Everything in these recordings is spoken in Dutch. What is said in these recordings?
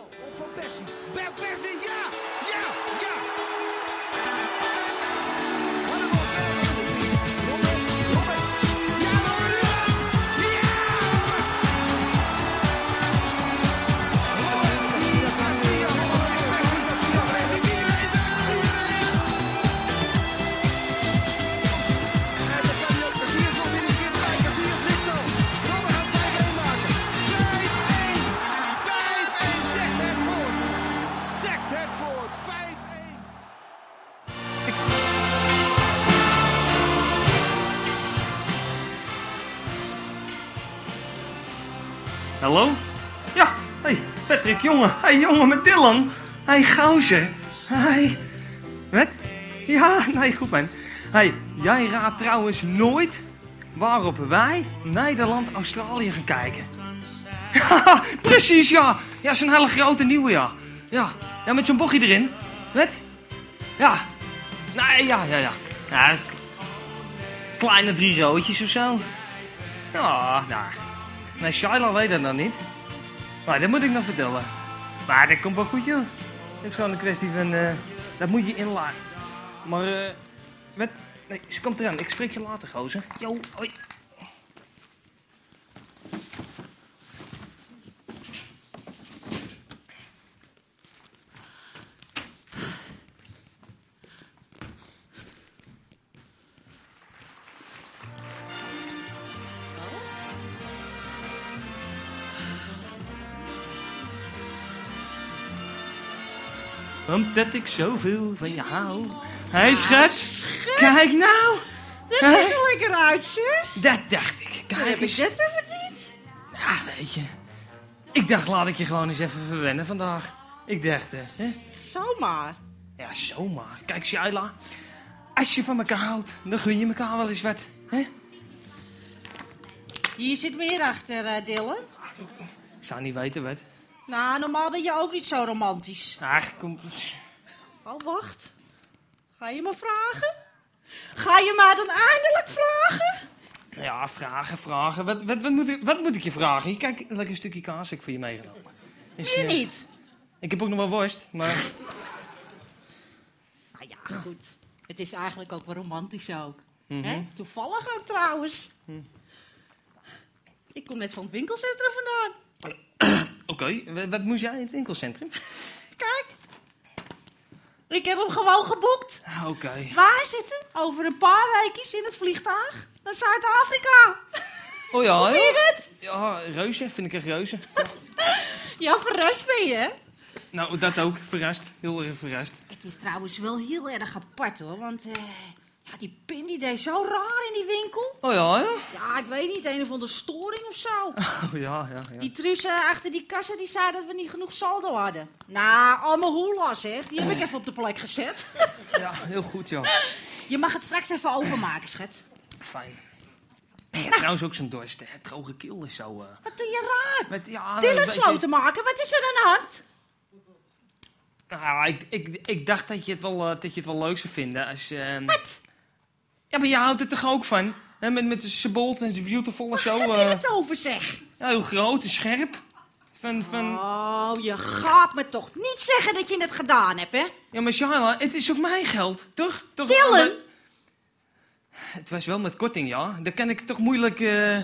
Op van Persie. Per Persie, ja! Ja! Jongen. Hey, jongen met Dylan. Hey, gozer. Hey. Wat? Ja, nee, goed man. Hey, jij raadt trouwens nooit waarop wij Nederland-Australië gaan kijken. Precies, ja. Ja, zo'n hele grote nieuwe, ja. Ja, ja met zo'n bochtje erin. Wat? Ja. Nee, ja, ja, ja. ja kleine drie roodjes of zo. Ja, nou. Nee, Shaila weet dat nog niet. Maar dat moet ik nog vertellen. Maar dat komt wel goed, joh. Het is gewoon een kwestie van... eh, dat moet je inladen. Maar, eh... wat? Nee, ze komt eraan. Ik spreek je later, gozer. Jo, hoi. Omdat ik zoveel van je hou. Hé, schat. Kijk nou. Dat Hè? ziet er lekker uit, zeg. Dat dacht ik. Kijk heb ik eens. dit te verdiend? Ja, weet je. Ik dacht, laat ik je gewoon eens even verwennen vandaag. Ik dacht, hè? Zomaar. Ja, zomaar. Kijk, Shaila. Als je van elkaar houdt, dan gun je elkaar wel eens wat. Hè? Hier zit meer achter, eh, Dylan. Ik zou niet weten wat. Nou, normaal ben je ook niet zo romantisch. Ach, kom. Oh, wacht. Ga je me vragen? Ga je me dan eindelijk vragen? Ja, vragen, vragen. Wat, wat, wat, moet, ik, wat moet ik je vragen? Hier, kijk, een lekker stukje kaas heb ik voor je meegenomen. Is, Je eh, niet. Ik heb ook nog wel worst, maar... Nou ja, goed. Het is eigenlijk ook wel romantisch ook. Mhm. Hè? Toevallig ook trouwens. Ik kom net van het winkelcentrum vandaan. Oké, wat, wat moest jij in het winkelcentrum? Ik heb hem gewoon geboekt. Oké. Waar zitten? Over een paar weken in het vliegtuig naar Zuid-Afrika. Oh ja, Vind je het? Ja, reuze. Vind ik echt reuze. Ja, verrast ben je. hè? nou, dat ook. Verrast. Heel erg verrast. Het is trouwens wel heel erg apart hoor, want eh, ja, die pin die deed zo raar in die winkel. Oh ja, ja? Ja, ik weet niet, een of andere storing of zo. Oh ja, ja, ja. Die trussen achter die kassa die zei dat we niet genoeg saldo hadden. Nou, allemaal hoela zeg, die heb ik even op de plek gezet. Ja, heel goed, ja. Je mag het straks even overmaken, schat. Fijn. Ik heb trouwens ook zo'n dorst. hè. Droge keel is zo... eh, Wat doe je raar? met, ja, beetje- sloten maken, wat is er aan de hand? Nou, ik, ik, ik dacht dat je, het wel, eh, dat je het wel leuk zou vinden als... ehm, Wat? Ja, maar je houdt er toch ook van? Hè, met, met de en de beautiful en zo. Heb je eh, het over zeg? ja, heel groot en scherp. Van, van... Oh, je gaat me toch niet zeggen dat je het gedaan hebt, hè? Ja, maar Shaila, het is ook mijn geld, toch? toch Dylan! Het was wel met korting, ja. Dan kan ik toch moeilijk... eh,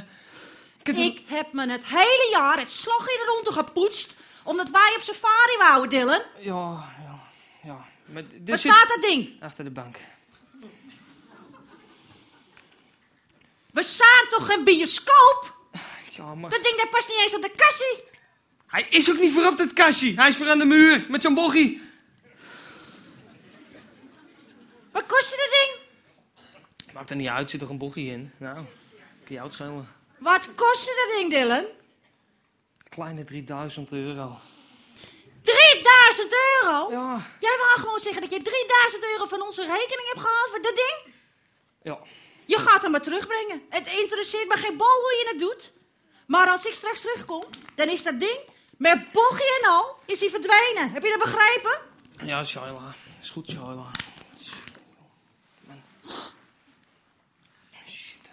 ik heb me het hele jaar het slag in de ronde gepoetst... omdat wij op safari wouden, Dylan. Ja, ja, ja. Maar Waar zit- staat dat ding? Achter de bank. We zijn toch geen bioscoop? Ja, maar... Dat ding dat past niet eens op de kassie. Hij is ook niet voor op dat kastje. Hij is voor aan de muur, met zo'n bochie. Wat kostte dat ding? Maakt er niet uit, zit toch een bochie in. Nou, kun je jou het schelen. Wat kostte dat ding, Dylan? Kleine 3000 euro. 3000 euro? Ja. Jij wou gewoon zeggen dat je 3000 euro van onze rekening hebt gehaald voor dat ding? Ja. Je gaat hem maar terugbrengen. Het interesseert me geen bal hoe je het doet. Maar als ik straks terugkom, dan is dat ding met bochtje en al, is hij verdwenen. Heb je dat begrepen? Ja, Shaila. Is goed, Shaila. Man. Shit.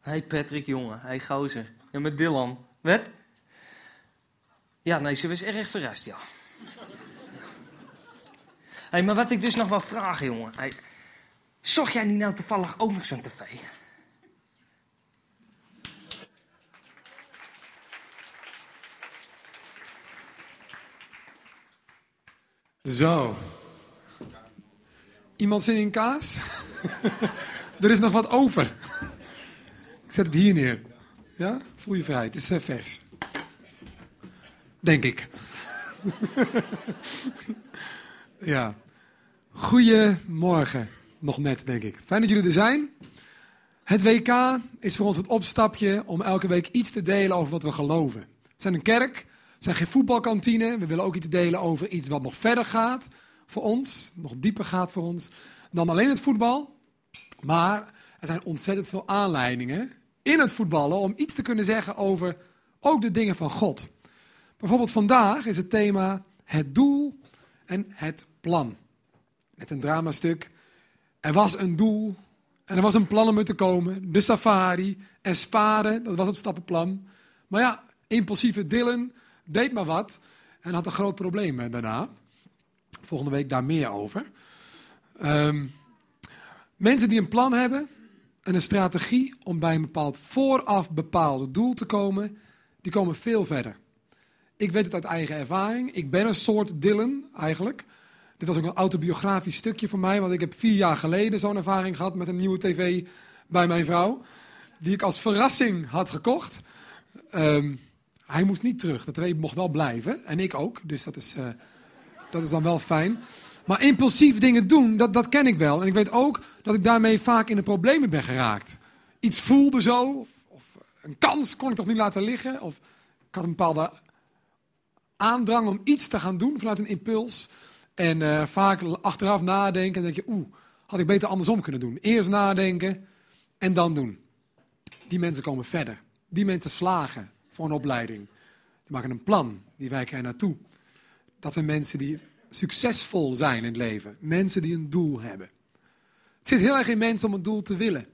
Hey Patrick, jongen. Hey gozer. Ja, met Dylan. Wat? Ja, nee, ze was erg verrast, ja. Hé, maar wat ik dus nog wel vraag, jongen. Hey, zocht jij niet nou toevallig ook nog zo'n tv? Zo. Iemand zin in kaas? er is nog wat over. Ik zet het hier neer. Ja? Voel je vrij. Het is eh, vers. Denk ik. ja. Goedemorgen. Nog net, denk ik. Fijn dat jullie er zijn. Het WK is voor ons het opstapje om elke week iets te delen over wat we geloven. We zijn een kerk, we zijn geen voetbalkantine. We willen ook iets delen over iets wat nog verder gaat voor ons, nog dieper gaat voor ons dan alleen het voetbal. Maar er zijn ontzettend veel aanleidingen in het voetballen om iets te kunnen zeggen over ook de dingen van God. Bijvoorbeeld vandaag is het thema het doel en het plan. Net een dramastuk. Er was een doel en er was een plan om er te komen. De safari en sparen, dat was het stappenplan. Maar ja, impulsieve Dylan deed maar wat en had een groot probleem daarna. Volgende week daar meer over. Um, mensen die een plan hebben en een strategie om bij een bepaald vooraf bepaald doel te komen, die komen veel verder. Ik weet het uit eigen ervaring. Ik ben een soort Dylan eigenlijk. Dit was ook een autobiografisch stukje voor mij, want ik heb vier jaar geleden zo'n ervaring gehad met een nieuwe tv bij mijn vrouw, die ik als verrassing had gekocht. Um, hij moest niet terug, de tv mocht wel blijven en ik ook, dus dat is, uh, dat is dan wel fijn. Maar impulsief dingen doen, dat, dat ken ik wel. En ik weet ook dat ik daarmee vaak in de problemen ben geraakt. Iets voelde zo, of, of een kans kon ik toch niet laten liggen. Of ik had een bepaalde aandrang om iets te gaan doen vanuit een impuls. En uh, vaak achteraf nadenken en denk je, oeh, had ik beter andersom kunnen doen. Eerst nadenken en dan doen. Die mensen komen verder. Die mensen slagen voor een opleiding. Die maken een plan, die wijken er naartoe. Dat zijn mensen die succesvol zijn in het leven. Mensen die een doel hebben. Het zit heel erg in mensen om een doel te willen.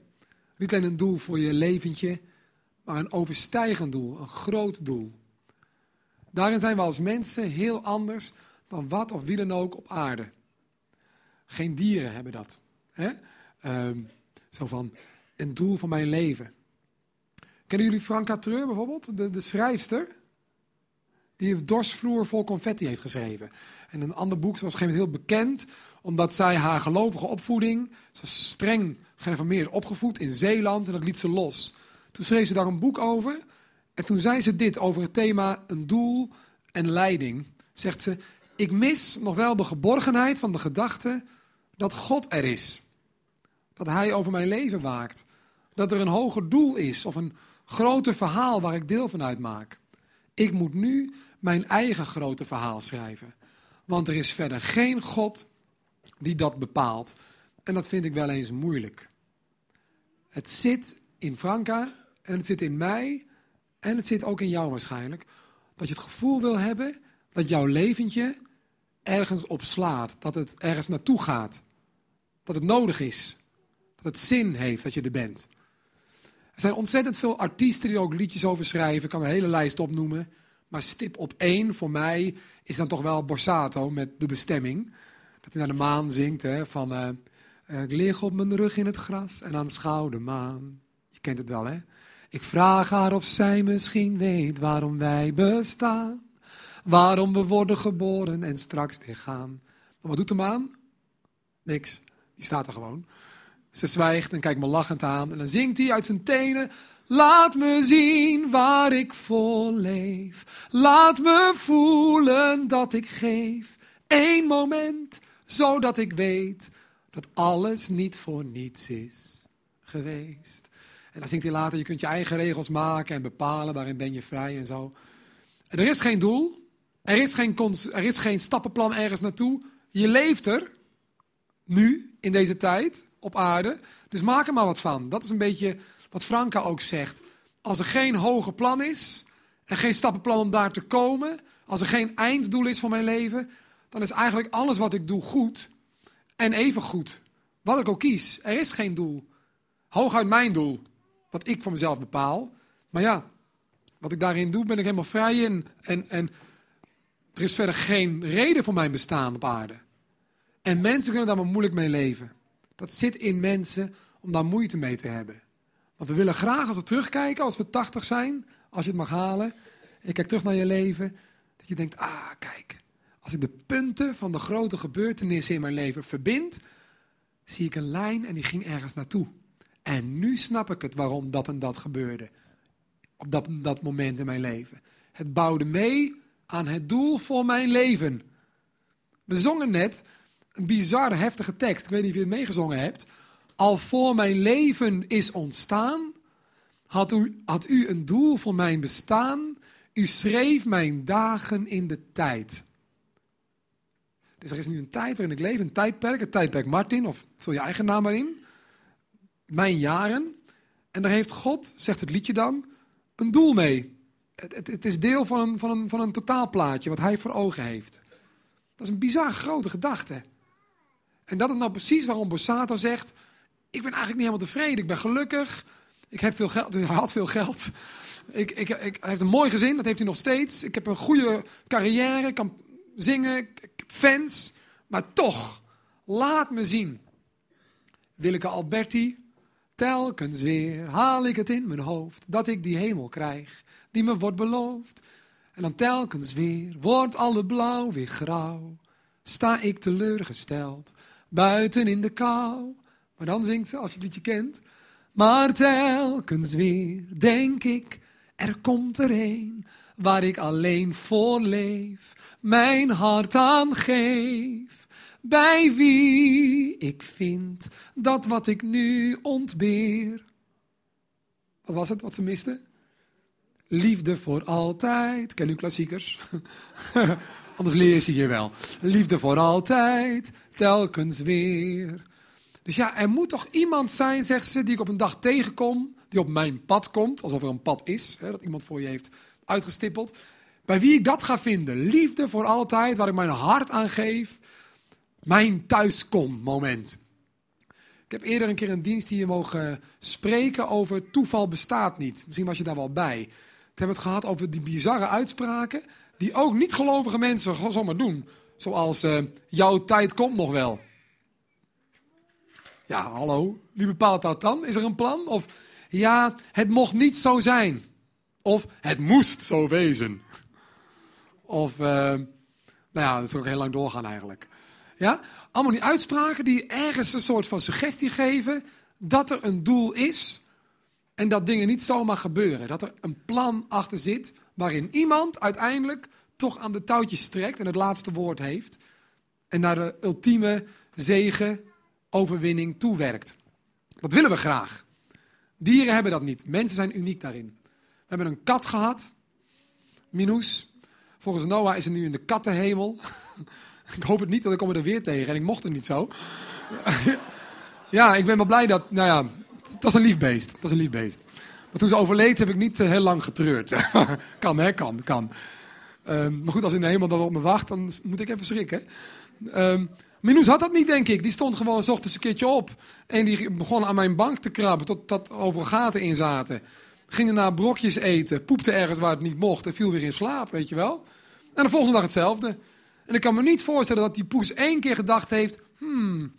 Niet alleen een doel voor je leventje, maar een overstijgend doel, een groot doel. Daarin zijn we als mensen heel anders dan wat of wie dan ook op aarde. Geen dieren hebben dat. Hè? Um, zo van, een doel van mijn leven. Kennen jullie Franka Treur bijvoorbeeld, de, de schrijfster? Die een dorsvloer vol confetti heeft geschreven. En een ander boek was geen heel bekend, omdat zij haar gelovige opvoeding, ze was streng gereformeerd opgevoed in Zeeland en dat liet ze los. Toen schreef ze daar een boek over en toen zei ze dit over het thema een doel en leiding. Zegt ze, ik mis nog wel de geborgenheid van de gedachte dat God er is. Dat Hij over mijn leven waakt. Dat er een hoger doel is of een groter verhaal waar ik deel van uitmaak. Ik moet nu mijn eigen grote verhaal schrijven. Want er is verder geen God die dat bepaalt. En dat vind ik wel eens moeilijk. Het zit in Franka en het zit in mij en het zit ook in jou waarschijnlijk. Dat je het gevoel wil hebben dat jouw leventje ergens op slaat. Dat het ergens naartoe gaat. Dat het nodig is. Dat het zin heeft dat je er bent. Er zijn ontzettend veel artiesten die er ook liedjes over schrijven. Ik kan een hele lijst opnoemen. Maar stip op één voor mij is dan toch wel Borsato met de bestemming. Dat hij naar de maan zingt hè, van... Uh, ik lig op mijn rug in het gras en aanschouw de maan. Je kent het wel, hè? Ik vraag haar of zij misschien weet waarom wij bestaan. Waarom we worden geboren en straks weer gaan. Maar wat doet de maan? Niks. Die staat er gewoon. Ze zwijgt en kijkt me lachend aan. En dan zingt hij uit zijn tenen. Laat me zien waar ik voor leef. Laat me voelen dat ik geef. Eén moment, zodat ik weet dat alles niet voor niets is geweest. En dan zingt hij later, je kunt je eigen regels maken en bepalen, daarin ben je vrij en zo. er is geen doel, er is geen, er is geen stappenplan ergens naartoe. Je leeft er, nu, in deze tijd, op aarde. Dus maak er maar wat van. Dat is een beetje wat Franka ook zegt. Als er geen hoger plan is en geen stappenplan om daar te komen, als er geen einddoel is voor mijn leven, dan is eigenlijk alles wat ik doe goed en even goed. Wat ik ook kies, er is geen doel. Hooguit mijn doel, wat ik voor mezelf bepaal. Maar ja, wat ik daarin doe, ben ik helemaal vrij in. En, en Er is verder geen reden voor mijn bestaan op aarde. En mensen kunnen daar maar moeilijk mee leven. Dat zit in mensen om daar moeite mee te hebben. Want we willen graag als we terugkijken, als we 80 zijn, als je het mag halen. En je kijkt terug naar je leven, dat je denkt, ah kijk, als ik de punten van de grote gebeurtenissen in mijn leven verbind, zie ik een lijn en die ging ergens naartoe. En nu snap ik het waarom dat en dat gebeurde. Op dat, dat moment in mijn leven. Het bouwde mee aan het doel voor mijn leven. We zongen net een bizar heftige tekst. Ik weet niet of je het meegezongen hebt. Al voor mijn leven is ontstaan, had u, had u een doel voor mijn bestaan. U schreef mijn dagen in de tijd. Dus er is nu een tijd waarin ik leef, een tijdperk, het tijdperk Martin, of vul je eigen naam maar in. Mijn jaren. En daar heeft God, zegt het liedje dan, een doel mee. Het, het, het is deel van een, van, een, van een totaalplaatje wat hij voor ogen heeft. Dat is een bizar grote gedachte. En dat is nou precies waarom Borsato zegt, ik ben eigenlijk niet helemaal tevreden. Ik ben gelukkig. Ik heb veel geld. Hij had veel geld. Ik, ik, ik, hij heeft een mooi gezin, dat heeft hij nog steeds. Ik heb een goede carrière, ik kan zingen, ik heb fans. Maar toch, laat me zien. Willeke Alberti, telkens weer haal ik het in mijn hoofd dat ik die hemel krijg, die me wordt beloofd. En dan telkens weer wordt alle blauw weer grauw. Sta ik teleurgesteld, buiten in de kou. Maar dan zingt ze, als je het liedje kent. Maar telkens weer denk ik, er komt er een waar ik alleen voor leef, mijn hart aan geef. Bij wie ik vind dat wat ik nu ontbeer. Wat was het wat ze miste? Liefde voor altijd. Ken u klassiekers? Anders leer je ze hier wel. Liefde voor altijd, telkens weer. Dus ja, er moet toch iemand zijn, zegt ze, die ik op een dag tegenkom, die op mijn pad komt, alsof er een pad is, hè, dat iemand voor je heeft uitgestippeld. Bij wie ik dat ga vinden. Liefde voor altijd, waar ik mijn hart aan geef. Mijn thuiskom-moment. Ik heb eerder een keer een dienst hier mogen spreken over toeval bestaat niet. Misschien was je daar wel bij. We hebben het gehad over die bizarre uitspraken die ook niet gelovige mensen gewoon zomaar doen. Zoals uh, jouw tijd komt nog wel. Ja, hallo, wie bepaalt dat dan? Is er een plan? Of ja, het mocht niet zo zijn. Of het moest zo wezen. Of, uh, nou ja, dat zou ook heel lang doorgaan eigenlijk. Ja, allemaal die uitspraken die ergens een soort van suggestie geven dat er een doel is en dat dingen niet zomaar gebeuren. Dat er een plan achter zit waarin iemand uiteindelijk toch aan de touwtjes trekt en het laatste woord heeft en naar de ultieme zegen overwinning toewerkt. Dat willen we graag. Dieren hebben dat niet. Mensen zijn uniek daarin. We hebben een kat gehad, Minus. Volgens Noah is ze nu in de kattenhemel. ik hoop het niet, want ik kom er weer tegen en ik mocht het niet zo. ja, ik ben wel blij dat, nou ja, het was een lief beest. Het was een lief beest. Maar toen ze overleed heb ik niet eh, heel lang getreurd. kan hè, kan, kan. Um, maar goed, als in de hemel dan op me wacht, dan moet ik even schrikken. Um, Minus had dat niet, denk ik. Die stond gewoon s ochtends een keertje op. En die begon aan mijn bank te krabben tot dat overal gaten in zaten. Ging daarna brokjes eten, poepte ergens waar het niet mocht en viel weer in slaap, weet je wel. En de volgende dag hetzelfde. En ik kan me niet voorstellen dat die poes één keer gedacht heeft... Hmm,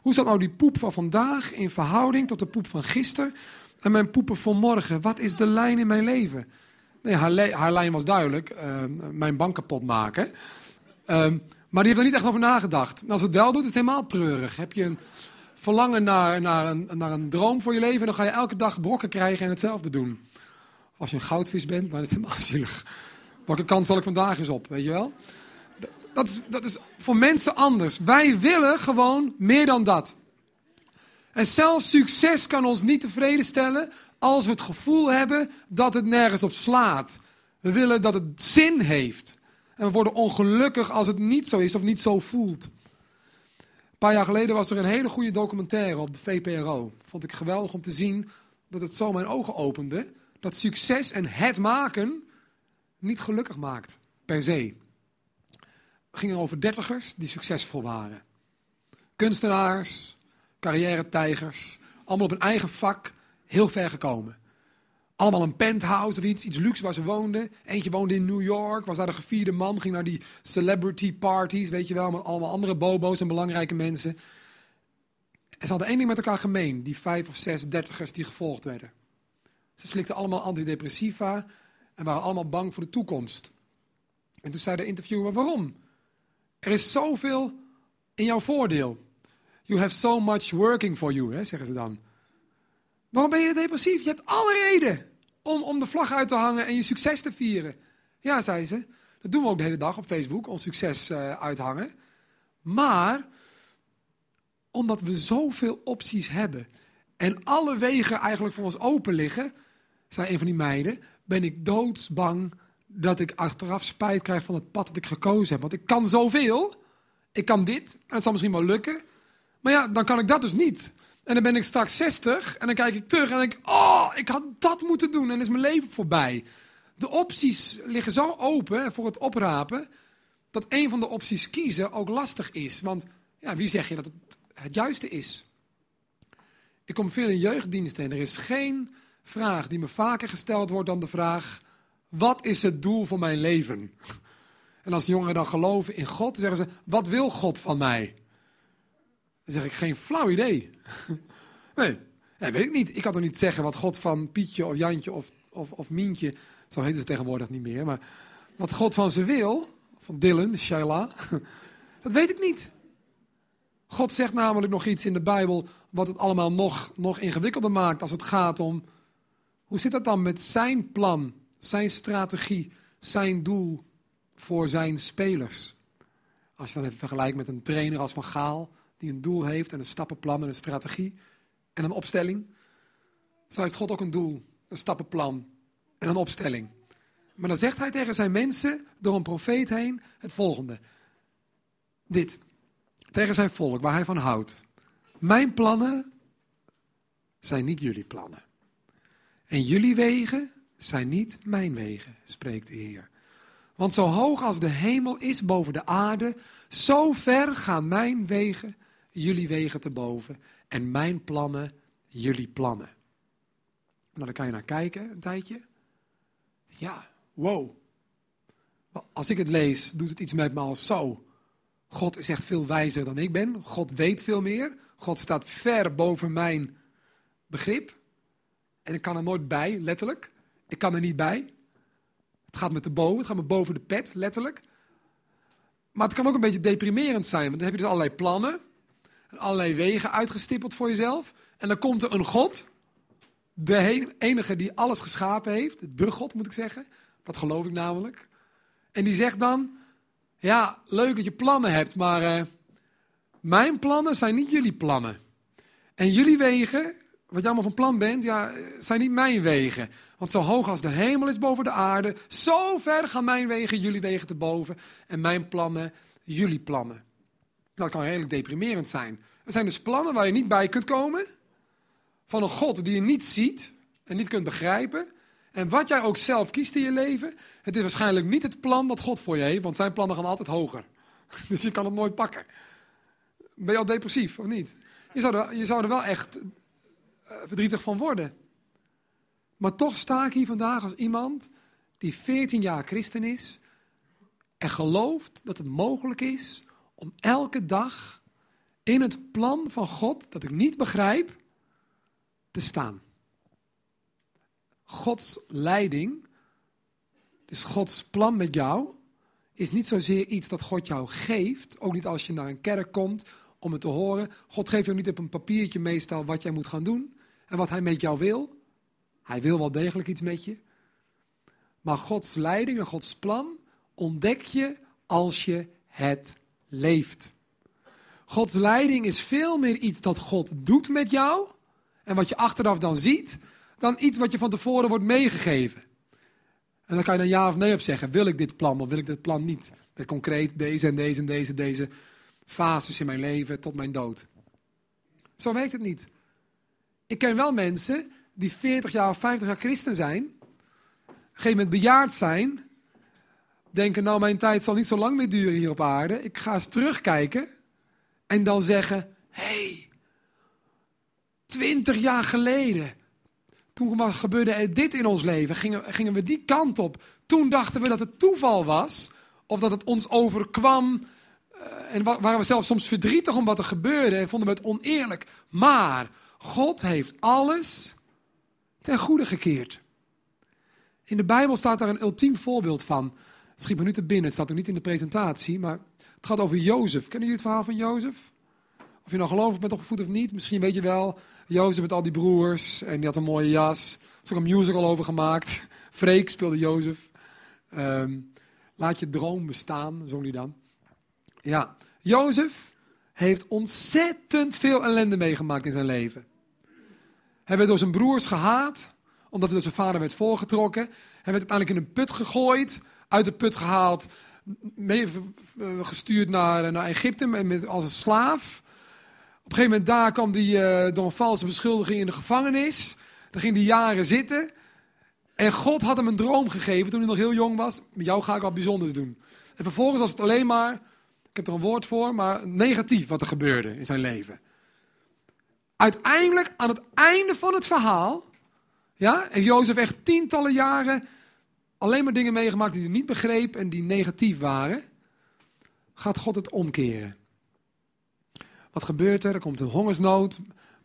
hoe staat nou die poep van vandaag in verhouding tot de poep van gisteren... en mijn poepen van morgen? Wat is de lijn in mijn leven? Nee, haar, haar lijn was duidelijk. Uh, mijn bank kapot maken. Uh, maar die heeft er niet echt over nagedacht. En als het wel doet, is het helemaal treurig. Heb je een verlangen naar, naar, een, naar een droom voor je leven... dan ga je elke dag brokken krijgen en hetzelfde doen. Als je een goudvis bent, dan is het helemaal zielig. Welke kans zal ik vandaag eens op, weet je wel? Dat is, dat is voor mensen anders. Wij willen gewoon meer dan dat. En zelfs succes kan ons niet tevreden stellen als we het gevoel hebben dat het nergens op slaat. We willen dat het zin heeft. En we worden ongelukkig als het niet zo is of niet zo voelt. Een paar jaar geleden was er een hele goede documentaire op de VPRO. Vond ik geweldig om te zien dat het zo mijn ogen opende. Dat succes en het maken niet gelukkig maakt, per se. Het ging over dertigers die succesvol waren. Kunstenaars, carrière-tijgers, allemaal op een eigen vak heel ver gekomen. allemaal een penthouse of iets, iets luxe waar ze woonden. Eentje woonde in New York, was daar de gevierde man, ging naar die celebrity parties, weet je wel, met allemaal andere bobo's en belangrijke mensen. En ze hadden één ding met elkaar gemeen, die vijf of zes dertigers die gevolgd werden. Ze slikten allemaal antidepressiva en waren allemaal bang voor de toekomst. En toen zei de interviewer, waarom? Er is zoveel in jouw voordeel. You have so much working for you, hè, zeggen ze dan. Waarom ben je depressief? Je hebt alle reden om, om de vlag uit te hangen en je succes te vieren. Ja, zei ze. Dat doen we ook de hele dag op Facebook, ons succes uh, uithangen. Maar omdat we zoveel opties hebben en alle wegen eigenlijk voor ons open liggen, zei een van die meiden, ben ik doodsbang dat ik achteraf spijt krijg van het pad dat ik gekozen heb. Want ik kan zoveel, ik kan dit, en het zal misschien wel lukken, maar ja, dan kan ik dat dus niet. En dan ben ik straks 60 en dan kijk ik terug en denk ik, oh, ik had dat moeten doen en is mijn leven voorbij. De opties liggen zo open voor het oprapen, dat een van de opties kiezen ook lastig is. Want ja, wie zeg je dat het het juiste is? Ik kom veel in jeugddiensten en er is geen vraag die me vaker gesteld wordt dan de vraag, wat is het doel van mijn leven? En als jongeren dan geloven in God, zeggen ze, wat wil God van mij? Dan zeg ik, geen flauw idee. nee, nee, weet ik niet. Ik kan toch niet zeggen wat God van Pietje of Jantje of, of, of Mientje, zo heet ze tegenwoordig niet meer, maar wat God van ze wil, van Dylan, Shaila, dat weet ik niet. God zegt namelijk nog iets in de Bijbel wat het allemaal nog, nog ingewikkelder maakt als het gaat om, hoe zit dat dan met zijn plan, zijn strategie, zijn doel voor zijn spelers? Als je dan even vergelijkt met een trainer als Van Gaal, die een doel heeft en een stappenplan en een strategie en een opstelling. Zo heeft God ook een doel, een stappenplan en een opstelling. Maar dan zegt hij tegen zijn mensen door een profeet heen het volgende. Dit, tegen zijn volk waar hij van houdt. Mijn plannen zijn niet jullie plannen. En jullie wegen zijn niet mijn wegen, spreekt de Heer. Want zo hoog als de hemel is boven de aarde, zo ver gaan mijn wegen jullie wegen te boven en mijn plannen jullie plannen. Nou, dan kan je naar kijken een tijdje. Ja, wow. Als ik het lees, doet het iets met me als zo. God is echt veel wijzer dan ik ben. God weet veel meer. God staat ver boven mijn begrip. En ik kan er nooit bij, letterlijk. Ik kan er niet bij. Het gaat me te boven, het gaat me boven de pet, letterlijk. Maar het kan ook een beetje deprimerend zijn, want dan heb je dus allerlei plannen allerlei wegen uitgestippeld voor jezelf. En dan komt er een God, de enige die alles geschapen heeft, de God moet ik zeggen, dat geloof ik namelijk. En die zegt dan, ja, leuk dat je plannen hebt, maar uh, mijn plannen zijn niet jullie plannen. En jullie wegen, wat je allemaal van plan bent, ja, zijn niet mijn wegen. Want zo hoog als de hemel is boven de aarde, zo ver gaan mijn wegen jullie wegen te boven. En mijn plannen jullie plannen. Dat kan redelijk deprimerend zijn. Er zijn dus plannen waar je niet bij kunt komen. Van een God die je niet ziet en niet kunt begrijpen. En wat jij ook zelf kiest in je leven, het is waarschijnlijk niet het plan dat God voor je heeft, want zijn plannen gaan altijd hoger. Dus je kan het nooit pakken. Ben je al depressief of niet? Je zou er, je zou er wel echt verdrietig van worden. Maar toch sta ik hier vandaag als iemand die 14 jaar christen is en gelooft dat het mogelijk is om elke dag in het plan van God, dat ik niet begrijp, te staan. Gods leiding, dus Gods plan met jou, is niet zozeer iets dat God jou geeft. Ook niet als je naar een kerk komt om het te horen. God geeft jou niet op een papiertje meestal wat jij moet gaan doen en wat hij met jou wil. Hij wil wel degelijk iets met je. Maar Gods leiding en Gods plan ontdek je als je het leeft. Gods leiding is veel meer iets dat God doet met jou en wat je achteraf dan ziet, dan iets wat je van tevoren wordt meegegeven. En dan kan je dan ja of nee op zeggen. Wil ik dit plan of wil ik dit plan niet? Met concreet deze en deze en deze, deze fases in mijn leven tot mijn dood. Zo werkt het niet. Ik ken wel mensen die 40 jaar of 50 jaar christen zijn, op een gegeven moment bejaard zijn denken, nou mijn tijd zal niet zo lang meer duren hier op aarde. Ik ga eens terugkijken en dan zeggen, hé, hey, twintig jaar geleden, Toen gebeurde er dit in ons leven. Gingen, gingen we die kant op. Toen dachten we dat het toeval was. Of dat het ons overkwam. Eh, en wa- waren we zelfs soms verdrietig om wat er gebeurde. En vonden we het oneerlijk. Maar God heeft alles ten goede gekeerd. In de Bijbel staat daar een ultiem voorbeeld van. Het schiet me nu te binnen. Het staat ook niet in de presentatie. Maar het gaat over Jozef. Kennen jullie het verhaal van Jozef? Of je nou gelovig bent opgevoed of niet, misschien weet je wel. Jozef met al die broers en die had een mooie jas. Er is ook een musical over gemaakt. Freek speelde Jozef. Ehm, laat je droom bestaan, zong hij dan. Ja, Jozef heeft ontzettend veel ellende meegemaakt in zijn leven. Hij werd door zijn broers gehaat, omdat hij door zijn vader werd voorgetrokken. Hij werd uiteindelijk in een put gegooid, uit de put gehaald, mee, eh, gestuurd naar, naar Egypte met- als een slaaf. Op een gegeven moment daar kwam hij eh, door een valse beschuldiging in de gevangenis. Daar ging hij jaren zitten. En God had hem een droom gegeven toen hij nog heel jong was. Met jou ga ik wat bijzonders doen. En vervolgens was het alleen maar, ik heb er een woord voor, maar negatief wat er gebeurde in zijn leven. Uiteindelijk, aan het einde van het verhaal, ja, en Jozef echt tientallen jaren alleen maar dingen meegemaakt die hij niet begreep en die negatief waren, gaat God het omkeren. Wat gebeurt er? Er komt een hongersnood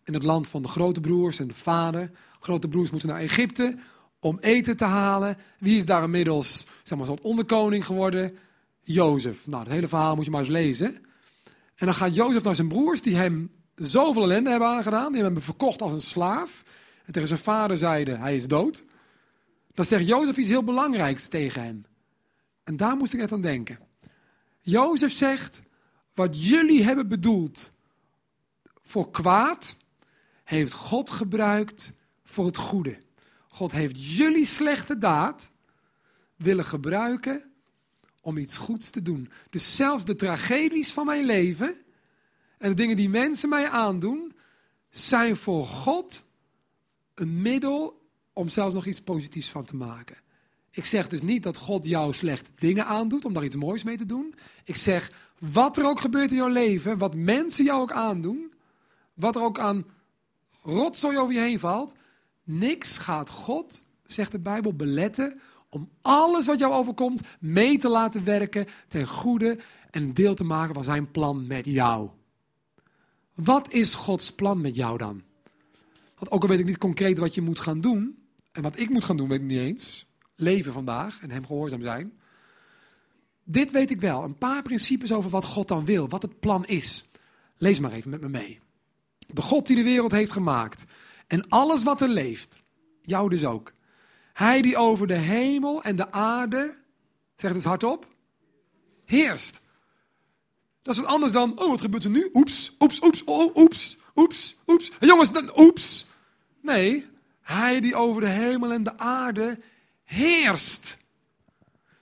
in het land van de grote broers en de vader. Grote broers moeten naar Egypte om eten te halen. Wie is daar inmiddels zeg maar, zo'n onderkoning geworden? Jozef. Nou, het hele verhaal moet je maar eens lezen. En dan gaat Jozef naar zijn broers, die hem zoveel ellende hebben aangedaan. Die hebben hem verkocht als een slaaf. En tegen zijn vader zeiden, hij is dood. Dan zegt Jozef iets heel belangrijks tegen hen. En daar moest ik net aan denken. Jozef zegt, wat jullie hebben bedoeld voor kwaad, heeft God gebruikt voor het goede. God heeft jullie slechte daad willen gebruiken om iets goeds te doen. Dus zelfs de tragedies van mijn leven en de dingen die mensen mij aandoen, zijn voor God een middel om zelfs nog iets positiefs van te maken. Ik zeg dus niet dat God jou slechte dingen aandoet om daar iets moois mee te doen. Ik zeg, wat er ook gebeurt in jouw leven, wat mensen jou ook aandoen, wat er ook aan rotzooi over je heen valt, niks gaat God, zegt de Bijbel, beletten om alles wat jou overkomt mee te laten werken ten goede en deel te maken van zijn plan met jou. Wat is Gods plan met jou dan? Want ook al weet ik niet concreet wat je moet gaan doen, en wat ik moet gaan doen, weet ik niet eens. Leven vandaag en hem gehoorzaam zijn. Dit weet ik wel. Een paar principes over wat God dan wil, wat het plan is. Lees maar even met me mee. De God die de wereld heeft gemaakt en alles wat er leeft, jou dus ook. Hij die over de hemel en de aarde, zeg het eens hardop, heerst. Dat is wat anders dan, oh wat gebeurt er nu? Oeps, oeps, oeps, oh, oeps, oeps, oeps. Jongens, oeps. Nee, hij die over de hemel en de aarde heerst.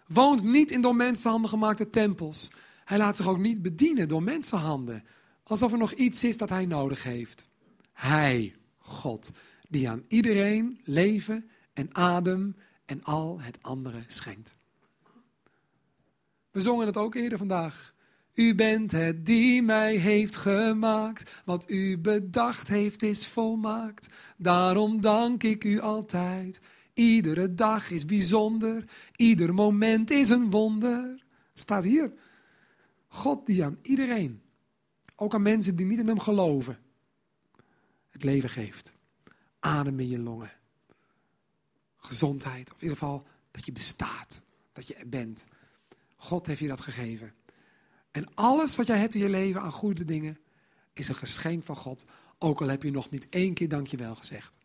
Woont niet in door mensenhanden gemaakte tempels. Hij laat zich ook niet bedienen door mensenhanden. Alsof er nog iets is dat hij nodig heeft. Hij, God, die aan iedereen leven en adem en al het andere schenkt. We zongen het ook eerder vandaag. U bent het die mij heeft gemaakt. Wat u bedacht heeft is volmaakt. Daarom dank ik u altijd. Iedere dag is bijzonder. Ieder moment is een wonder. Staat hier. God die aan iedereen, ook aan mensen die niet in hem geloven, het leven geeft. Adem in je longen. Gezondheid, of in ieder geval dat je bestaat. Dat je er bent. God heeft je dat gegeven. En alles wat jij hebt in je leven aan goede dingen, is een geschenk van God. Ook al heb je nog niet één keer dankjewel gezegd.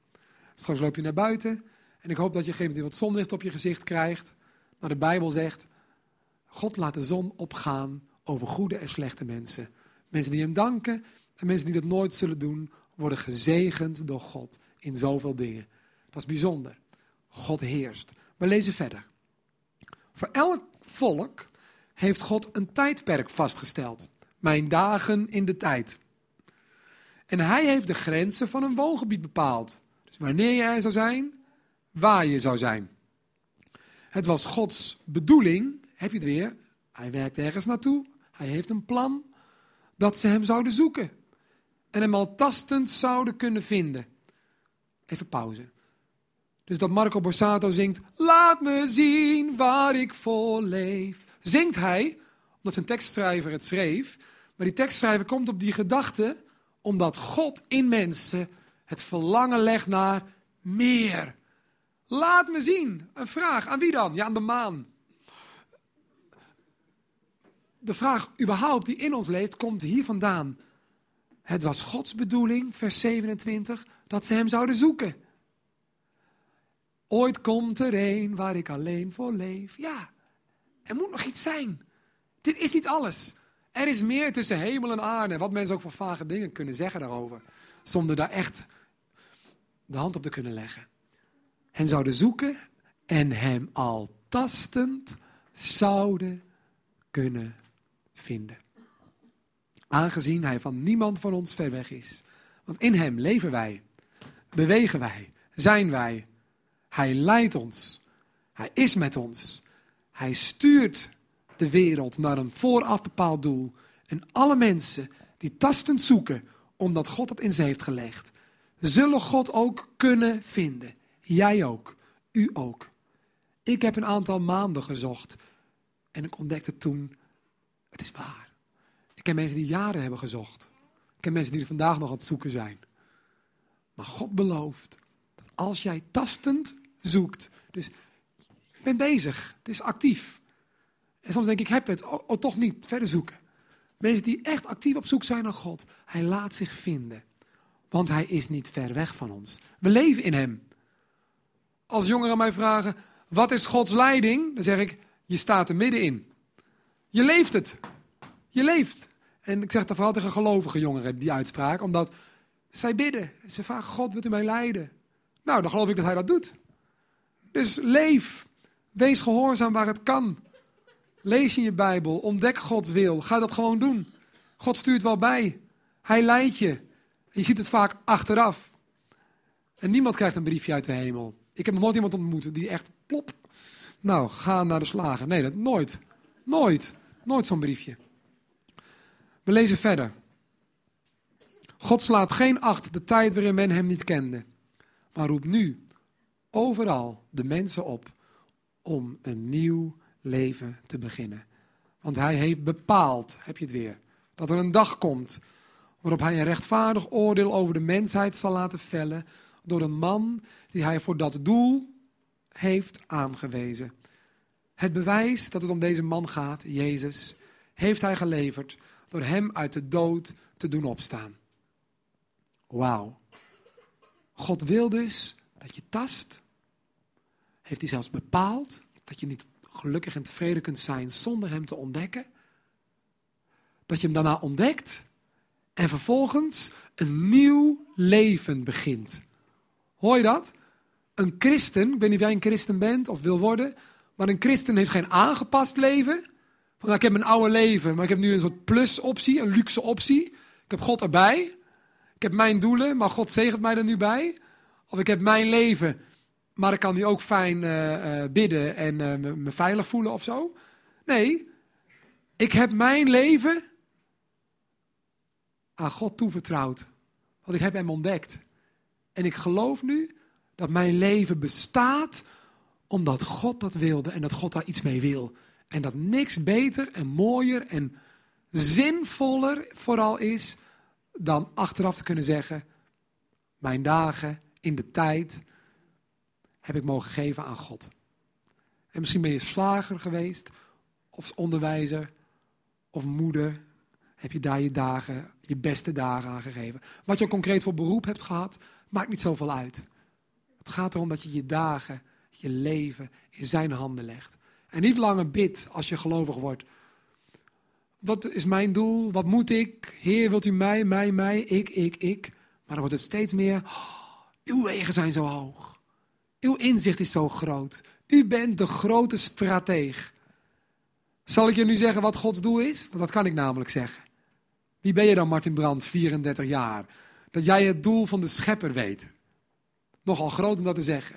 Straks loop je naar buiten en ik hoop dat je op een gegeven moment wat zonlicht op je gezicht krijgt. Maar de Bijbel zegt, God laat de zon opgaan over goede en slechte mensen. Mensen die hem danken en mensen die dat nooit zullen doen, worden gezegend door God in zoveel dingen. Dat is bijzonder. God heerst. We lezen verder. Voor elk volk heeft God een tijdperk vastgesteld. Mijn dagen in de tijd. En hij heeft de grenzen van een woongebied bepaald. Dus wanneer er zou zijn, waar je zou zijn. Het was Gods bedoeling, heb je het weer, hij werkt ergens naartoe, hij heeft een plan, dat ze hem zouden zoeken. En hem al tastend zouden kunnen vinden. Even pauze. Dus dat Marco Borsato zingt, laat me zien waar ik voor leef. Zingt hij, omdat zijn tekstschrijver het schreef. Maar die tekstschrijver komt op die gedachte, omdat God in mensen het verlangen legt naar meer. Laat me zien. Een vraag. Aan wie dan? Ja, aan de maan. De vraag überhaupt die in ons leeft, komt hier vandaan. Het was Gods bedoeling, vers 27, dat ze hem zouden zoeken. Ooit komt er een waar ik alleen voor leef. Ja, er moet nog iets zijn. Dit is niet alles. Er is meer tussen hemel en aarde. Wat mensen ook voor vage dingen kunnen zeggen daarover. Zonder daar echt de hand op te kunnen leggen. Hem zouden zoeken en hem al tastend zouden kunnen vinden. Aangezien hij van niemand van ons ver weg is. Want in hem leven wij, bewegen wij, zijn wij. Hij leidt ons. Hij is met ons. Hij stuurt de wereld naar een vooraf bepaald doel. En alle mensen die tastend zoeken omdat God dat in ze heeft gelegd, zullen God ook kunnen vinden. Jij ook. U ook. Ik heb een aantal maanden gezocht en ik ontdekte toen, het is waar. Ik ken mensen die jaren hebben gezocht. Ik ken mensen die er vandaag nog aan het zoeken zijn. Maar God belooft dat als jij tastend zoekt, dus je bent bezig, het is actief. En soms denk ik, ik heb het, oh, oh, toch niet, verder zoeken. Mensen die echt actief op zoek zijn naar God, hij laat zich vinden. Want hij is niet ver weg van ons. We leven in hem. Als jongeren mij vragen, wat is Gods leiding? Dan zeg ik, je staat er middenin. Je leeft het. Je leeft. En ik zeg dat vooral tegen gelovige jongeren, die uitspraak, omdat zij bidden. Ze vragen, God, wilt u mij leiden? Nou, dan geloof ik dat hij dat doet. Dus leef. Wees gehoorzaam waar het kan. Lees in je Bijbel. Ontdek Gods wil. Ga dat gewoon doen. God stuurt wel bij. Hij leidt je. Je ziet het vaak achteraf. En niemand krijgt een briefje uit de hemel. Ik heb nog nooit iemand ontmoet die echt plop. Nou, ga naar de slager. Nee, dat nooit. Nooit. Nooit zo'n briefje. We lezen verder. God slaat geen acht de tijd waarin men hem niet kende, maar roept nu overal de mensen op om een nieuw leven te beginnen. Want hij heeft bepaald, heb je het weer, dat er een dag komt waarop hij een rechtvaardig oordeel over de mensheid zal laten vellen door een man die hij voor dat doel heeft aangewezen. Het bewijs dat het om deze man gaat, Jezus, heeft hij geleverd door hem uit de dood te doen opstaan. Wauw. God wil dus dat je tast. Heeft hij zelfs bepaald dat je niet gelukkig en tevreden kunt zijn zonder hem te ontdekken. Dat je hem daarna ontdekt en vervolgens een nieuw leven begint. Hoor je dat? Een christen, ik weet niet of jij een christen bent of wil worden, maar een christen heeft geen aangepast leven. Van, nou, ik heb mijn oude leven, maar ik heb nu een soort plus-optie, een luxe optie. Ik heb God erbij. Ik heb mijn doelen, maar God zegent mij er nu bij. Of ik heb mijn leven, maar ik kan nu ook fijn uh, uh, bidden en uh, me, me veilig voelen of zo. Nee, ik heb mijn leven aan God toevertrouwd. Want ik heb hem ontdekt. En ik geloof nu dat mijn leven bestaat omdat God dat wilde en dat God daar iets mee wil. En dat niks beter en mooier en zinvoller vooral is dan achteraf te kunnen zeggen: Mijn dagen in de tijd heb ik mogen geven aan God. En misschien ben je slager geweest, of onderwijzer, of moeder. Heb je daar je dagen, je beste dagen aan gegeven. Wat je concreet voor beroep hebt gehad, maakt niet zoveel uit. Het gaat erom dat je je dagen, je leven in zijn handen legt. En niet langer bidt als je gelovig wordt. Wat is mijn doel? Wat moet ik? Heer, wilt u mij, mij, mij, ik, ik, ik? Maar dan wordt het steeds meer, oh, uw wegen zijn zo hoog. Uw inzicht is zo groot. U bent de grote strateeg. Zal ik je nu zeggen wat Gods doel is? Want dat kan ik namelijk zeggen. Wie ben je dan, Martin Brandt, 34 jaar? Dat jij het doel van de schepper weet. Nogal groot om dat te zeggen.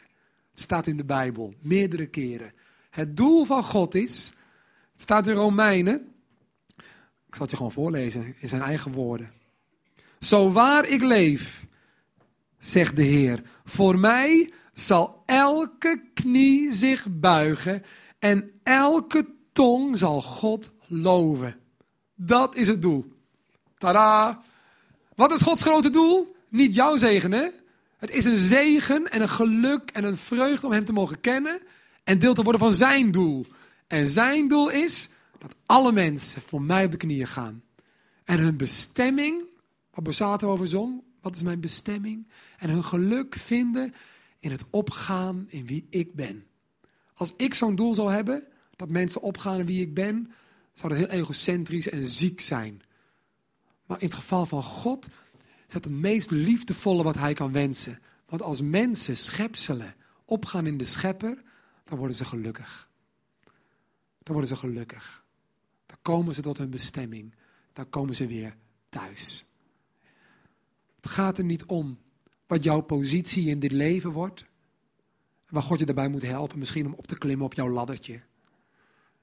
Het staat in de Bijbel, meerdere keren. Het doel van God is, het staat in Romeinen, ik zal het je gewoon voorlezen in zijn eigen woorden. Zo waar ik leef, zegt de Heer, voor mij zal elke knie zich buigen en elke tong zal God loven. Dat is het doel. Tada! Wat is Gods grote doel? Niet jouw zegen? Het is een zegen en een geluk en een vreugde om Hem te mogen kennen en deel te worden van Zijn doel. En Zijn doel is dat alle mensen voor mij op de knieën gaan. En hun bestemming, waar Bosato over zong, wat is mijn bestemming? En hun geluk vinden in het opgaan in wie ik ben. Als ik zo'n doel zou hebben, dat mensen opgaan in wie ik ben, zou dat heel egocentrisch en ziek zijn. Maar in het geval van God is dat het meest liefdevolle wat hij kan wensen. Want als mensen, schepselen, opgaan in de schepper, dan worden ze gelukkig. Dan worden ze gelukkig. Dan komen ze tot hun bestemming. Dan komen ze weer thuis. Het gaat er niet om wat jouw positie in dit leven wordt. Waar God je daarbij moet helpen, misschien om op te klimmen op jouw laddertje.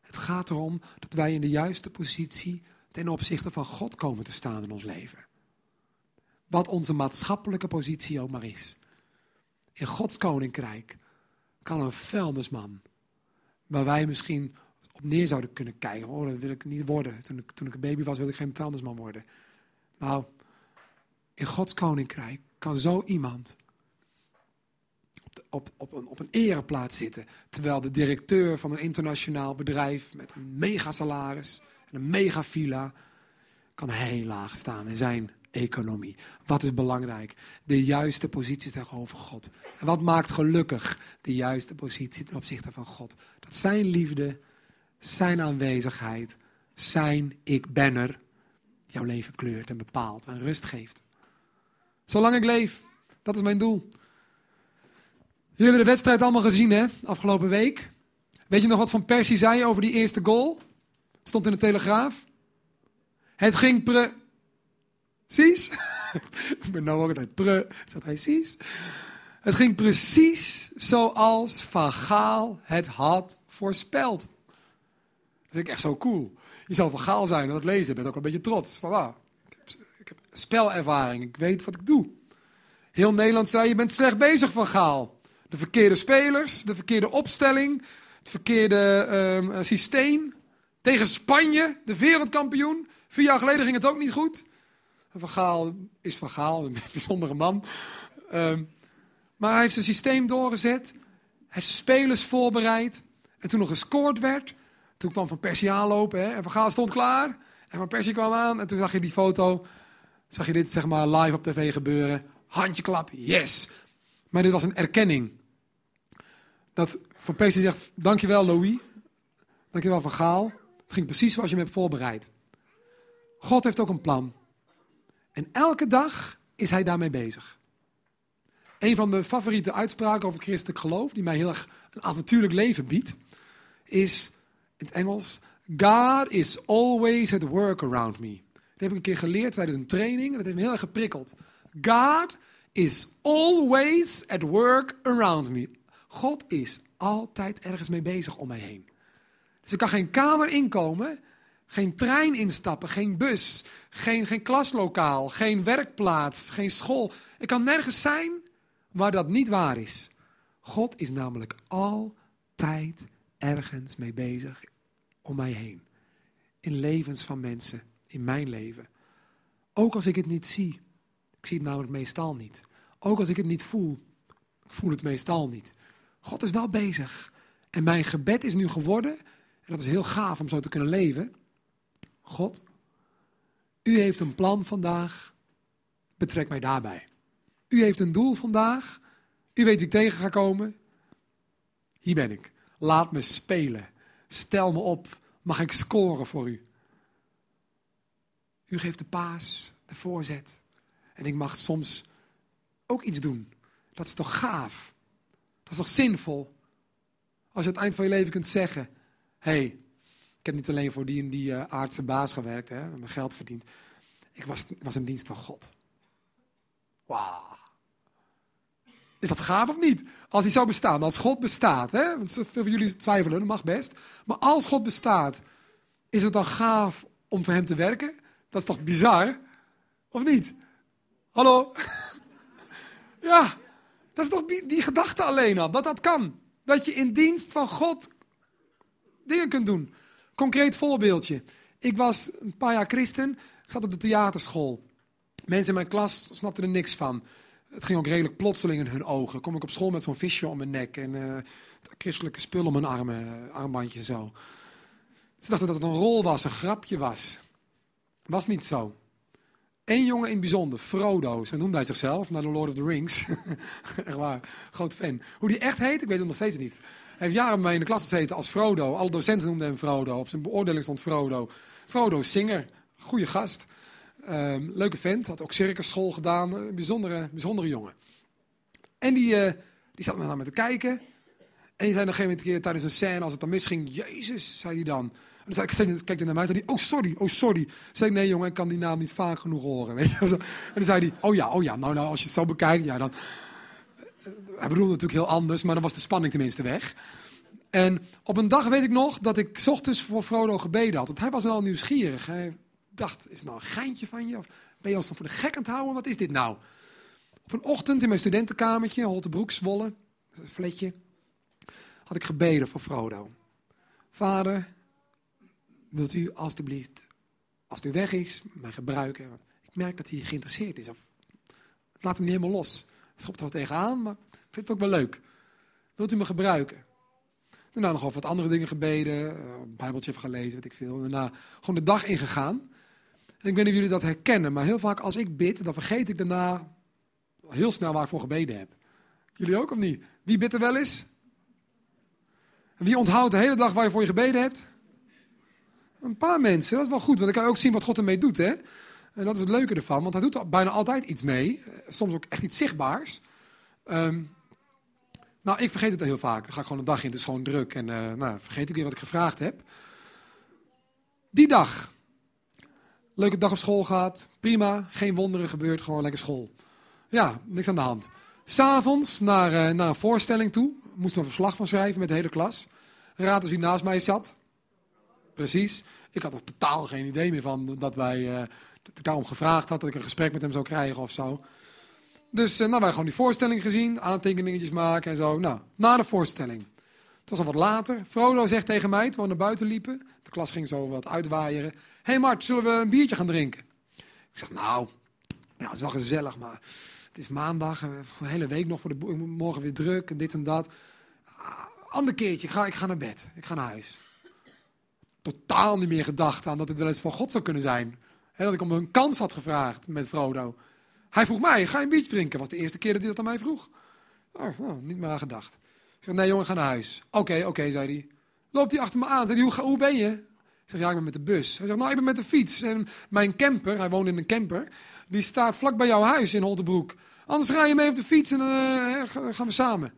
Het gaat erom dat wij in de juiste positie ten opzichte van God komen te staan in ons leven. Wat onze maatschappelijke positie ook maar is. In Gods koninkrijk kan een vuilnisman, waar wij misschien op neer zouden kunnen kijken. Oh, dat wil ik niet worden. Toen ik, toen ik een baby was, wilde ik geen vuilnisman worden. Nou, in Gods koninkrijk kan zo iemand op, op, op, een, op een ereplaats zitten. Terwijl de directeur van een internationaal bedrijf met een megasalaris en een megavilla kan heel laag staan in zijn economie. Wat is belangrijk? De juiste positie tegenover God. En wat maakt gelukkig de juiste positie ten opzichte van God? Dat zijn liefde, zijn aanwezigheid, zijn ik ben er, jouw leven kleurt en bepaalt en rust geeft. Zolang ik leef, dat is mijn doel. Jullie hebben de wedstrijd allemaal gezien, hè? Afgelopen week. Weet je nog wat Van Persie zei over die eerste goal? Stond in de Telegraaf. Het ging precies. Ik ben nou ook altijd pre. Hij precies? Het ging precies zoals Van Gaal het had voorspeld. Dat vind ik echt zo cool. Je zou Van Gaal zijn en dat lezen. Je bent ook een beetje trots. Van, spelervaring. Ik weet wat ik doe. Heel Nederland zei, je bent slecht bezig Van Gaal. De verkeerde spelers, de verkeerde opstelling, het verkeerde um, systeem. Tegen Spanje, de wereldkampioen. Vier jaar geleden ging het ook niet goed. Van Gaal is Van Gaal, een bijzondere man. Um, maar hij heeft zijn systeem doorgezet. Hij heeft spelers voorbereid. En toen nog gescoord werd, toen kwam Van Persie aanlopen. Hè, en Van Gaal stond klaar. En Van Persie kwam aan. En toen zag je die foto, zag je dit zeg maar live op tv gebeuren. Handjeklap, yes. Maar dit was een erkenning. Dat Van Persie zegt, dankjewel Louis. Dankjewel Van Gaal. Het ging precies zoals je me hebt voorbereid. God heeft ook een plan. En elke dag is hij daarmee bezig. Een van de favoriete uitspraken over het christelijk geloof, die mij heel erg een avontuurlijk leven biedt, is in het Engels: God is always at work around me. Dat heb ik een keer geleerd tijdens een training en dat heeft me heel erg geprikkeld. God is always at work around me. God is altijd ergens mee bezig om mij heen. Dus ik kan geen kamer inkomen, geen trein instappen, geen bus, geen, geen klaslokaal, geen werkplaats, geen school. Ik kan nergens zijn waar dat niet waar is. God is namelijk altijd ergens mee bezig om mij heen. In levens van mensen, in mijn leven. Ook als ik het niet zie. Ik zie het namelijk meestal niet. Ook als ik het niet voel. Ik voel het meestal niet. God is wel bezig. En mijn gebed is nu geworden, en dat is heel gaaf om zo te kunnen leven. God, u heeft een plan vandaag. Betrek mij daarbij. U heeft een doel vandaag. U weet wie ik tegen ga komen. Hier ben ik. Laat me spelen. Stel me op. Mag ik scoren voor u? U geeft de paas, de voorzet. En ik mag soms ook iets doen. Dat is toch gaaf? Dat is toch zinvol? Als je aan het eind van je leven kunt zeggen: Hé, hey, ik heb niet alleen voor die en die uh, aardse baas gewerkt, hè, mijn geld verdiend. Ik was, was in dienst van God. Wauw. Is dat gaaf of niet? Als hij zou bestaan, als God bestaat. Hè? Want veel van jullie twijfelen, dat mag best. Maar als God bestaat, is het dan gaaf om voor hem te werken? Dat is toch bizar? Of niet? Hallo? ja, Dat is toch die, gedachte alleen al, dat dat kan. Dat je in dienst van God dingen kunt doen. Concreet voorbeeldje. Ik was een paar jaar christen, zat op de theaterschool. Mensen in mijn klas snapten er niks van. Het ging ook redelijk plotseling in hun ogen. Kom ik op school met zo'n visje om mijn nek en eh, christelijke spullen om mijn armen, armbandje en zo. Ze dachten dat het een rol was, een grapje was. Was niet zo. Eén jongen in het bijzonder, Frodo, zo noemde hij zichzelf, naar de Lord of the Rings. echt waar, groot fan. Hoe die echt heet, ik weet het nog steeds niet. Hij heeft jaren mee in de klas gezeten als Frodo. Alle docenten noemden hem Frodo. Op zijn beoordeling stond Frodo. Frodo Singer, goede gast. Ehm, leuke vent, had ook circusschool gedaan. Een bijzondere, bijzondere jongen. En die, eh, die zat naar me te kijken. En die zei nog een gegeven keer tijdens een scène, als het dan misging, Jezus, zei hij dan. En dan zei ik, kijk naar mij, zei hij, oh sorry, oh sorry. Zei ik, nee jongen, ik kan die naam niet vaak genoeg horen. Weet je? En dan zei hij, oh ja, oh ja, nou, nou als je het zo bekijkt, ja dan... Hij bedoelde natuurlijk heel anders, maar dan was de spanning tenminste weg. En op een dag weet ik nog dat ik ochtends voor Frodo gebeden had. Want hij was al nieuwsgierig. Hij dacht, is het nou een geintje van je? Of ben je ons dan voor de gek aan het houden? Wat is dit nou? Op een ochtend in mijn studentenkamertje, Holtebroek, Zwolle, een fletje, had ik gebeden voor Frodo. Vader, wilt u alstublieft, als u weg is, mij gebruiken? Want ik merk dat hij geïnteresseerd is. Of, laat hem niet helemaal los. Schopt er wat tegenaan, maar ik vind het ook wel leuk. Wilt u me gebruiken? Daarna nog over wat andere dingen gebeden, uh, een bijbeltje even gelezen, weet ik veel. Daarna gewoon de dag ingegaan. En ik weet niet of jullie dat herkennen, maar heel vaak als ik bid, dan vergeet ik daarna heel snel waar ik voor gebeden heb. Jullie ook of niet? Wie bidt er wel eens? Wie onthoudt de hele dag waar je voor je gebeden hebt? Een paar mensen, dat is wel goed, want dan kan je ook zien wat God ermee doet. Hè? En dat is het leuke ervan, want hij doet bijna altijd iets mee. Soms ook echt iets zichtbaars. Um, nou, ik vergeet het heel vaak. Dan ga ik gewoon een dag in, het is gewoon druk. En uh, nou, vergeet ik weer wat ik gevraagd heb. Die dag. Leuke dag op school gehad. Prima. Geen wonderen gebeurd. Gewoon lekker school. Ja, niks aan de hand. S'avonds naar, uh, naar een voorstelling toe. Moest er een verslag van schrijven met de hele klas. Raad eens wie naast mij zat. Precies. Ik had er totaal geen idee meer van dat wij... Uh, dat ik daarom gevraagd had dat ik een gesprek met hem zou krijgen of zo. Dus uh, nou, wij gewoon die voorstelling gezien, aantekeningetjes maken en zo. Nou, na de voorstelling. Het was al wat later. Frodo zegt tegen mij, toen we naar buiten liepen. De klas ging zo wat uitwaaieren. Hé hey Mart, zullen we een biertje gaan drinken? Ik zeg, nou, ja, het is wel gezellig, maar het is maandag. Een hele week nog voor de. Morgen weer druk en dit en dat. Ah, ander keertje, ga, ik ga naar bed. Ik ga naar huis. Totaal niet meer gedacht aan dat het wel eens van God zou kunnen zijn. Dat ik om een kans had gevraagd met Frodo. Hij vroeg mij, ga je een biertje drinken? was de eerste keer dat hij dat aan mij vroeg. Oh, nou, niet meer aan gedacht. Ik zeg, nee jongen, ga naar huis. Oké, oké, zei hij. Loopt hij achter me aan. Zei hij, hoe, hoe ben je? Ik zeg, ja, ik ben met de bus. Hij zegt, nou, ik ben met de fiets. En mijn camper, hij woont in een camper, die staat vlak bij jouw huis in Holtebroek. Anders ga je mee op de fiets en dan uh, gaan we samen.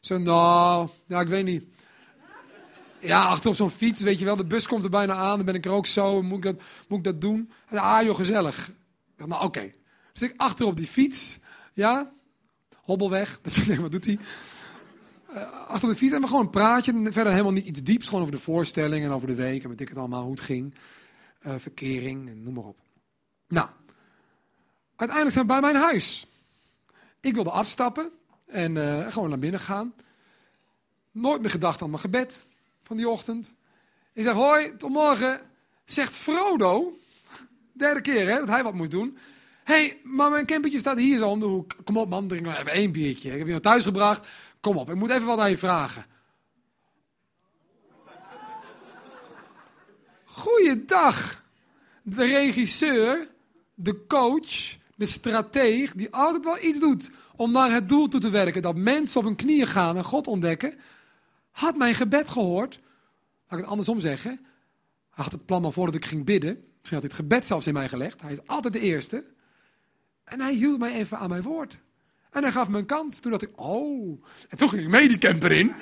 Zo, nou, ja, ik weet niet. Ja, achter op zo'n fiets, weet je wel, de bus komt er bijna aan, dan ben ik er ook zo, moet ik dat, moet ik dat doen? Ah joh, gezellig. Ik zeg, nou oké. Dus ik achter op die fiets, ja, hobbelweg, dat je denkt, wat doet hij? Uh, achter de fiets en we gewoon een praatje, verder helemaal niet iets dieps, gewoon over de voorstelling en over de week en weet ik het allemaal, hoe het ging. Uh, verkering en noem maar op. Nou, uiteindelijk zijn we bij mijn huis. Ik wilde afstappen en uh, gewoon naar binnen gaan. Nooit meer gedacht aan mijn gebed van die ochtend. Ik zeg, hoi, tot morgen. Zegt Frodo, derde keer hè, dat hij wat moest doen hey, maar mijn campertje staat hier zo om de hoek. Kom op man, drink nog even één biertje. Ik heb je naar thuis gebracht. Kom op, ik moet even wat aan je vragen. Goeiedag. De regisseur, de coach, de strateeg, die altijd wel iets doet om naar het doel toe te werken. Dat mensen op hun knieën gaan en God ontdekken. Had mijn gebed gehoord. Laat ik het andersom zeggen. Hij had het plan al voordat ik ging bidden. Misschien had hij het gebed zelfs in mij gelegd. Hij is altijd de eerste. En hij hield mij even aan mijn woord. En hij gaf me een kans. Toen dacht ik, oh. En toen ging ik mee die camper in.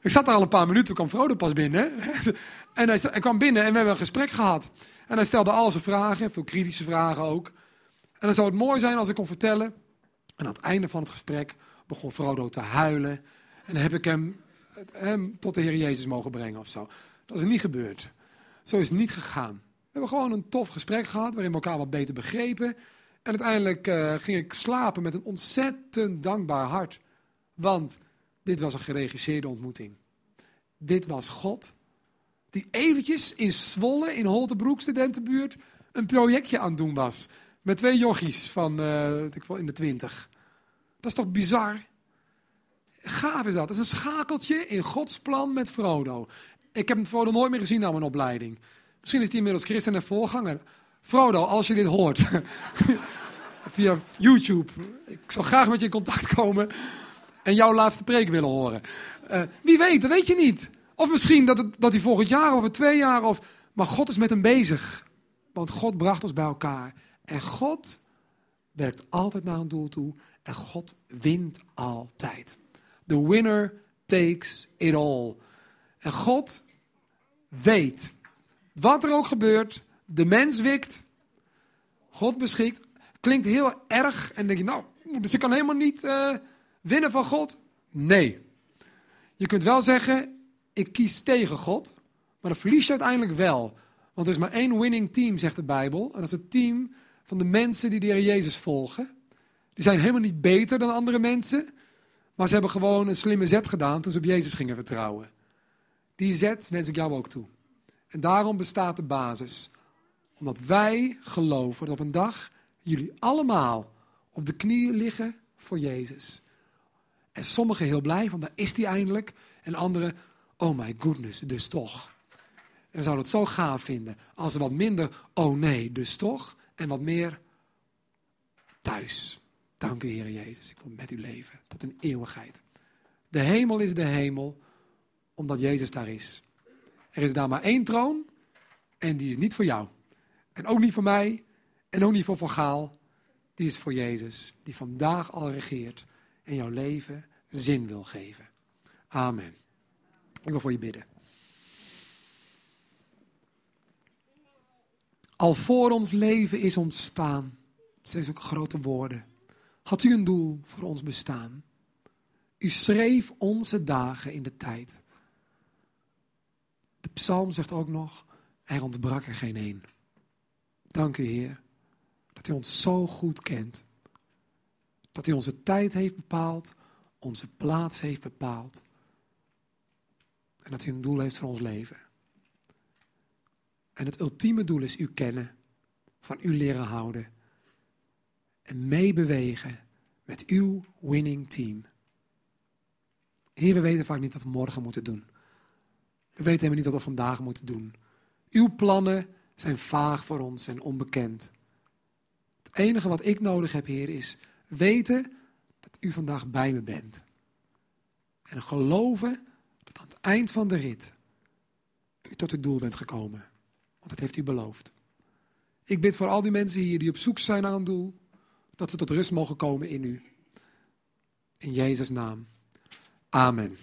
ik zat daar al een paar minuten, toen kwam Frodo pas binnen. en hij, hij, kwam binnen en we hebben een gesprek gehad. En hij stelde al zijn vragen, veel kritische vragen ook. En dan zou het mooi zijn als ik kon vertellen. En aan het einde van het gesprek begon Frodo te huilen. En heb ik hem, hem tot de Heer Jezus mogen brengen of zo. Dat is niet gebeurd. Zo is het niet gegaan. We hebben gewoon een tof gesprek gehad, waarin we elkaar wat beter begrepen. En uiteindelijk eh, ging ik slapen met een ontzettend dankbaar hart. Want dit was een geregisseerde ontmoeting. Dit was God die eventjes in Zwolle, in Holtebroek, studentenbuurt, een projectje aan het doen was. Met twee jochies van wel in de twintig. Dat is toch bizar? Gaaf is dat. Dat is een schakeltje in Gods plan met Frodo. Ik heb Frodo nooit meer gezien na mijn opleiding. Misschien is hij inmiddels christen en voorganger. Frodo, als je dit hoort, via YouTube. Ik zou graag met je in contact komen en jouw laatste preek willen horen. Uh, wie weet, dat weet je niet. Of misschien dat, het, dat hij volgend jaar, over twee jaar, of... Maar God is met hem bezig. Want God bracht ons bij elkaar. En God werkt altijd naar een doel toe. En God wint altijd. The winner takes it all. En God weet, wat er ook gebeurt, de mens wikt, God beschikt. Klinkt heel erg en denk je, nou, dus ik kan helemaal niet uh, winnen van God. Nee. Je kunt wel zeggen, ik kies tegen God, maar dan verlies je uiteindelijk wel. Want er is maar één winning team, zegt de Bijbel. En dat is het team van de mensen die de Heer Jezus volgen. Die zijn helemaal niet beter dan andere mensen. Maar ze hebben gewoon een slimme zet gedaan toen ze op Jezus gingen vertrouwen. Die zet wens ik jou ook toe. En daarom bestaat de basis. Omdat wij geloven dat op een dag jullie allemaal op de knieën liggen voor Jezus. En sommigen heel blij, want daar is hij eindelijk. En anderen, oh my goodness, dus toch. En zouden het zo gaaf vinden als er wat minder, oh nee, dus toch. En wat meer thuis. Dank u, Heer Jezus. Ik wil met u leven tot een eeuwigheid. De hemel is de hemel, omdat Jezus daar is. Er is daar maar één troon en die is niet voor jou. En ook niet voor mij en ook niet voor Van Gaal. Die is voor Jezus, die vandaag al regeert en jouw leven zin wil geven. Amen. Ik wil voor je bidden. Al voor ons leven is ontstaan. Dat zijn ook grote woorden had u een doel voor ons bestaan. U schreef onze dagen in de tijd. De psalm zegt ook nog, er ontbrak er geen een. Dank u Heer, dat u ons zo goed kent. Dat u onze tijd heeft bepaald, onze plaats heeft bepaald. En dat u een doel heeft voor ons leven. En het ultieme doel is u kennen, van u leren houden en meebewegen met uw winning team. Heer, we weten vaak niet wat we morgen moeten doen. We weten helemaal niet wat we vandaag moeten doen. Uw plannen zijn vaag voor ons en onbekend. Het enige wat ik nodig heb, Heer, is weten dat u vandaag bij me bent. En geloven dat aan het eind van de rit u tot het doel bent gekomen. Want dat heeft u beloofd. Ik bid voor al die mensen hier die op zoek zijn naar een doel dat ze tot rust mogen komen in u. In Jezus' naam. Amen.